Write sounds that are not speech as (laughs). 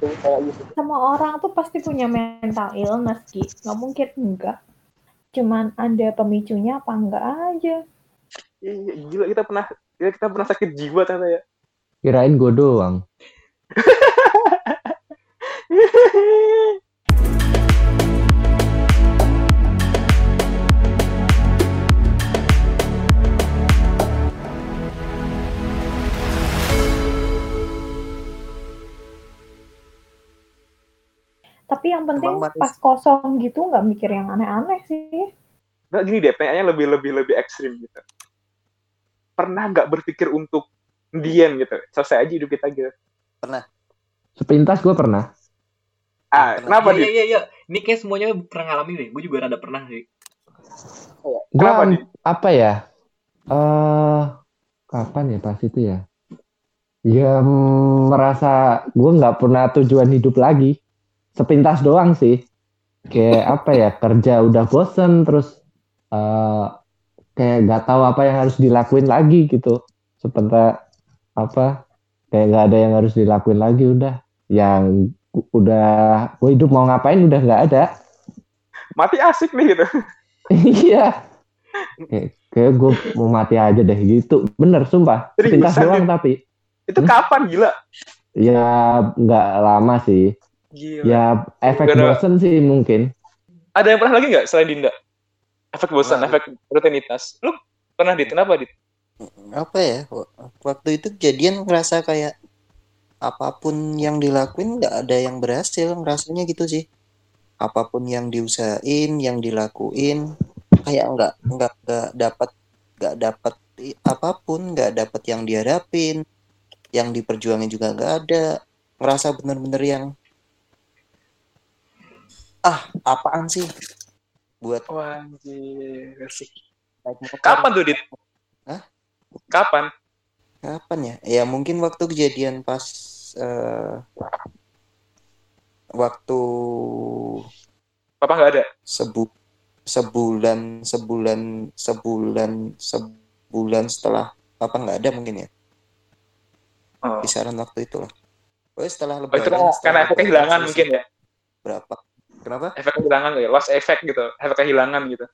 kayak gitu Semua orang tuh pasti punya mental illness, Ki. Nggak mungkin enggak. Cuman ada pemicunya apa enggak aja. Iya, gila kita pernah kita, kita pernah sakit jiwa ternyata ya Kirain gue doang. (laughs) Tapi yang penting pas kosong gitu nggak mikir yang aneh-aneh sih. nggak gini deh pertanyaannya lebih lebih lebih ekstrim gitu pernah nggak berpikir untuk diam gitu selesai aja hidup kita gitu Sepintas gue pernah. ah Pernah. kenapa Iya, di iya, iya, iya. Ini kayak semuanya pernah ngalamin nih. Gue juga rada pernah sih. Gue Kenapa, Dit? apa ya? eh kapan ya pas itu ya? Ya mm, merasa gue nggak pernah tujuan hidup lagi. Sepintas doang sih. Kayak apa ya kerja udah bosen terus eh kayak nggak tahu apa yang harus dilakuin lagi gitu. Sebentar apa kayak nggak ada yang harus dilakuin lagi udah. Yang udah gue hidup mau ngapain udah nggak ada. mati asik nih gitu Iya. Kayak, kayak gue mau mati aja deh gitu. Bener, sumpah. Seriusan, Pintas doang tapi. itu Hmm? kapan gila Ya nggak lama sih. Gila. Ya efek Gara- bosen sih mungkin. ada yang pernah lagi nggak selain Dinda? Efek bosan Pernah. efek rutinitas. Lu pernah dit kenapa dit? Apa ya? Wa- waktu itu kejadian ngerasa kayak apa pun yang dilakuin nggak ada yang berhasil ngerasanya gitu sih. Apa pun yang diusahain yang dilakuin kayak nggak nggak nggak dapat nggak dapat apa pun nggak dapat yang diharapin yang diperjuangin juga nggak ada. Ngerasa bener-bener yang ah apaan sih buat motor kapan tuh dit Hah? kapan Kapan ya? Ya mungkin waktu kejadian pas eh, waktu papa nggak ada sebu sebulan sebulan sebulan sebulan setelah apa nggak ada mungkin ya oh. kisaran waktu itu lah. Oh, setelah Oh, lebaran. itu kan setelah karena lebaran kehilangan mungkin ya Berapa? Kenapa? efek kehilangan ya. Lost effect gitu. Efek kehilangan gitu